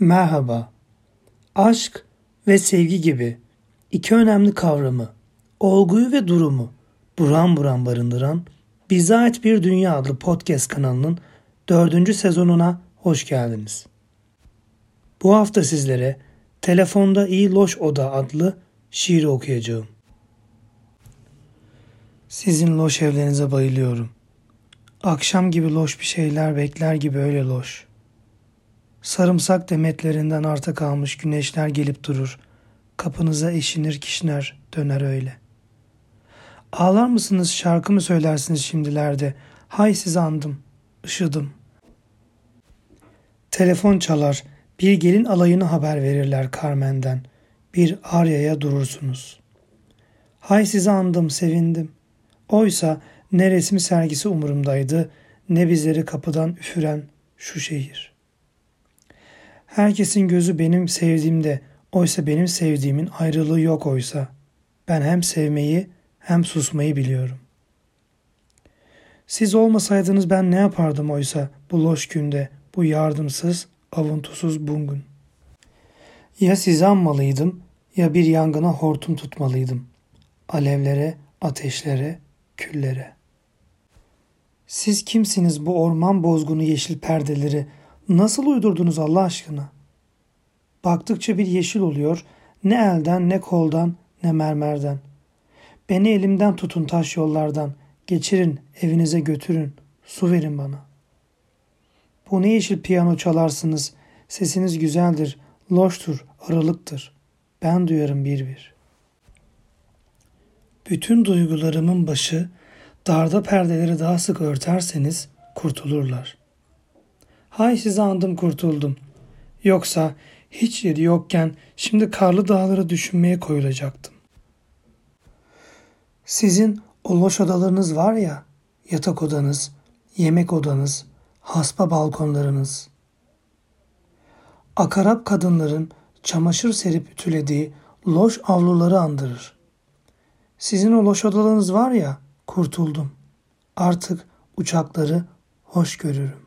Merhaba. Aşk ve sevgi gibi iki önemli kavramı, olguyu ve durumu buram buram barındıran Bize Ait Bir Dünya adlı podcast kanalının dördüncü sezonuna hoş geldiniz. Bu hafta sizlere Telefonda İyi Loş Oda adlı şiiri okuyacağım. Sizin loş evlerinize bayılıyorum. Akşam gibi loş bir şeyler bekler gibi öyle loş. Sarımsak demetlerinden arta kalmış güneşler gelip durur. Kapınıza eşinir kişner döner öyle. Ağlar mısınız şarkı mı söylersiniz şimdilerde? Hay sizi andım, ışıdım. Telefon çalar, bir gelin alayını haber verirler Carmen'den. Bir Arya'ya durursunuz. Hay sizi andım, sevindim. Oysa ne resmi sergisi umurumdaydı, ne bizleri kapıdan üfüren şu şehir.'' Herkesin gözü benim sevdiğimde, oysa benim sevdiğimin ayrılığı yok oysa. Ben hem sevmeyi hem susmayı biliyorum. Siz olmasaydınız ben ne yapardım oysa bu loş günde, bu yardımsız, avuntusuz bungun. Ya sizi anmalıydım ya bir yangına hortum tutmalıydım. Alevlere, ateşlere, küllere. Siz kimsiniz bu orman bozgunu yeşil perdeleri Nasıl uydurdunuz Allah aşkına? Baktıkça bir yeşil oluyor. Ne elden ne koldan ne mermerden. Beni elimden tutun taş yollardan. Geçirin evinize götürün. Su verin bana. Bu ne yeşil piyano çalarsınız. Sesiniz güzeldir. Loştur, aralıktır. Ben duyarım bir bir. Bütün duygularımın başı darda perdeleri daha sık örterseniz kurtulurlar.'' Hay sizi andım kurtuldum. Yoksa hiç yeri yokken şimdi karlı dağlara düşünmeye koyulacaktım. Sizin o loş odalarınız var ya, yatak odanız, yemek odanız, haspa balkonlarınız. Akarap kadınların çamaşır serip ütülediği loş avluları andırır. Sizin o loş odalarınız var ya, kurtuldum. Artık uçakları hoş görürüm.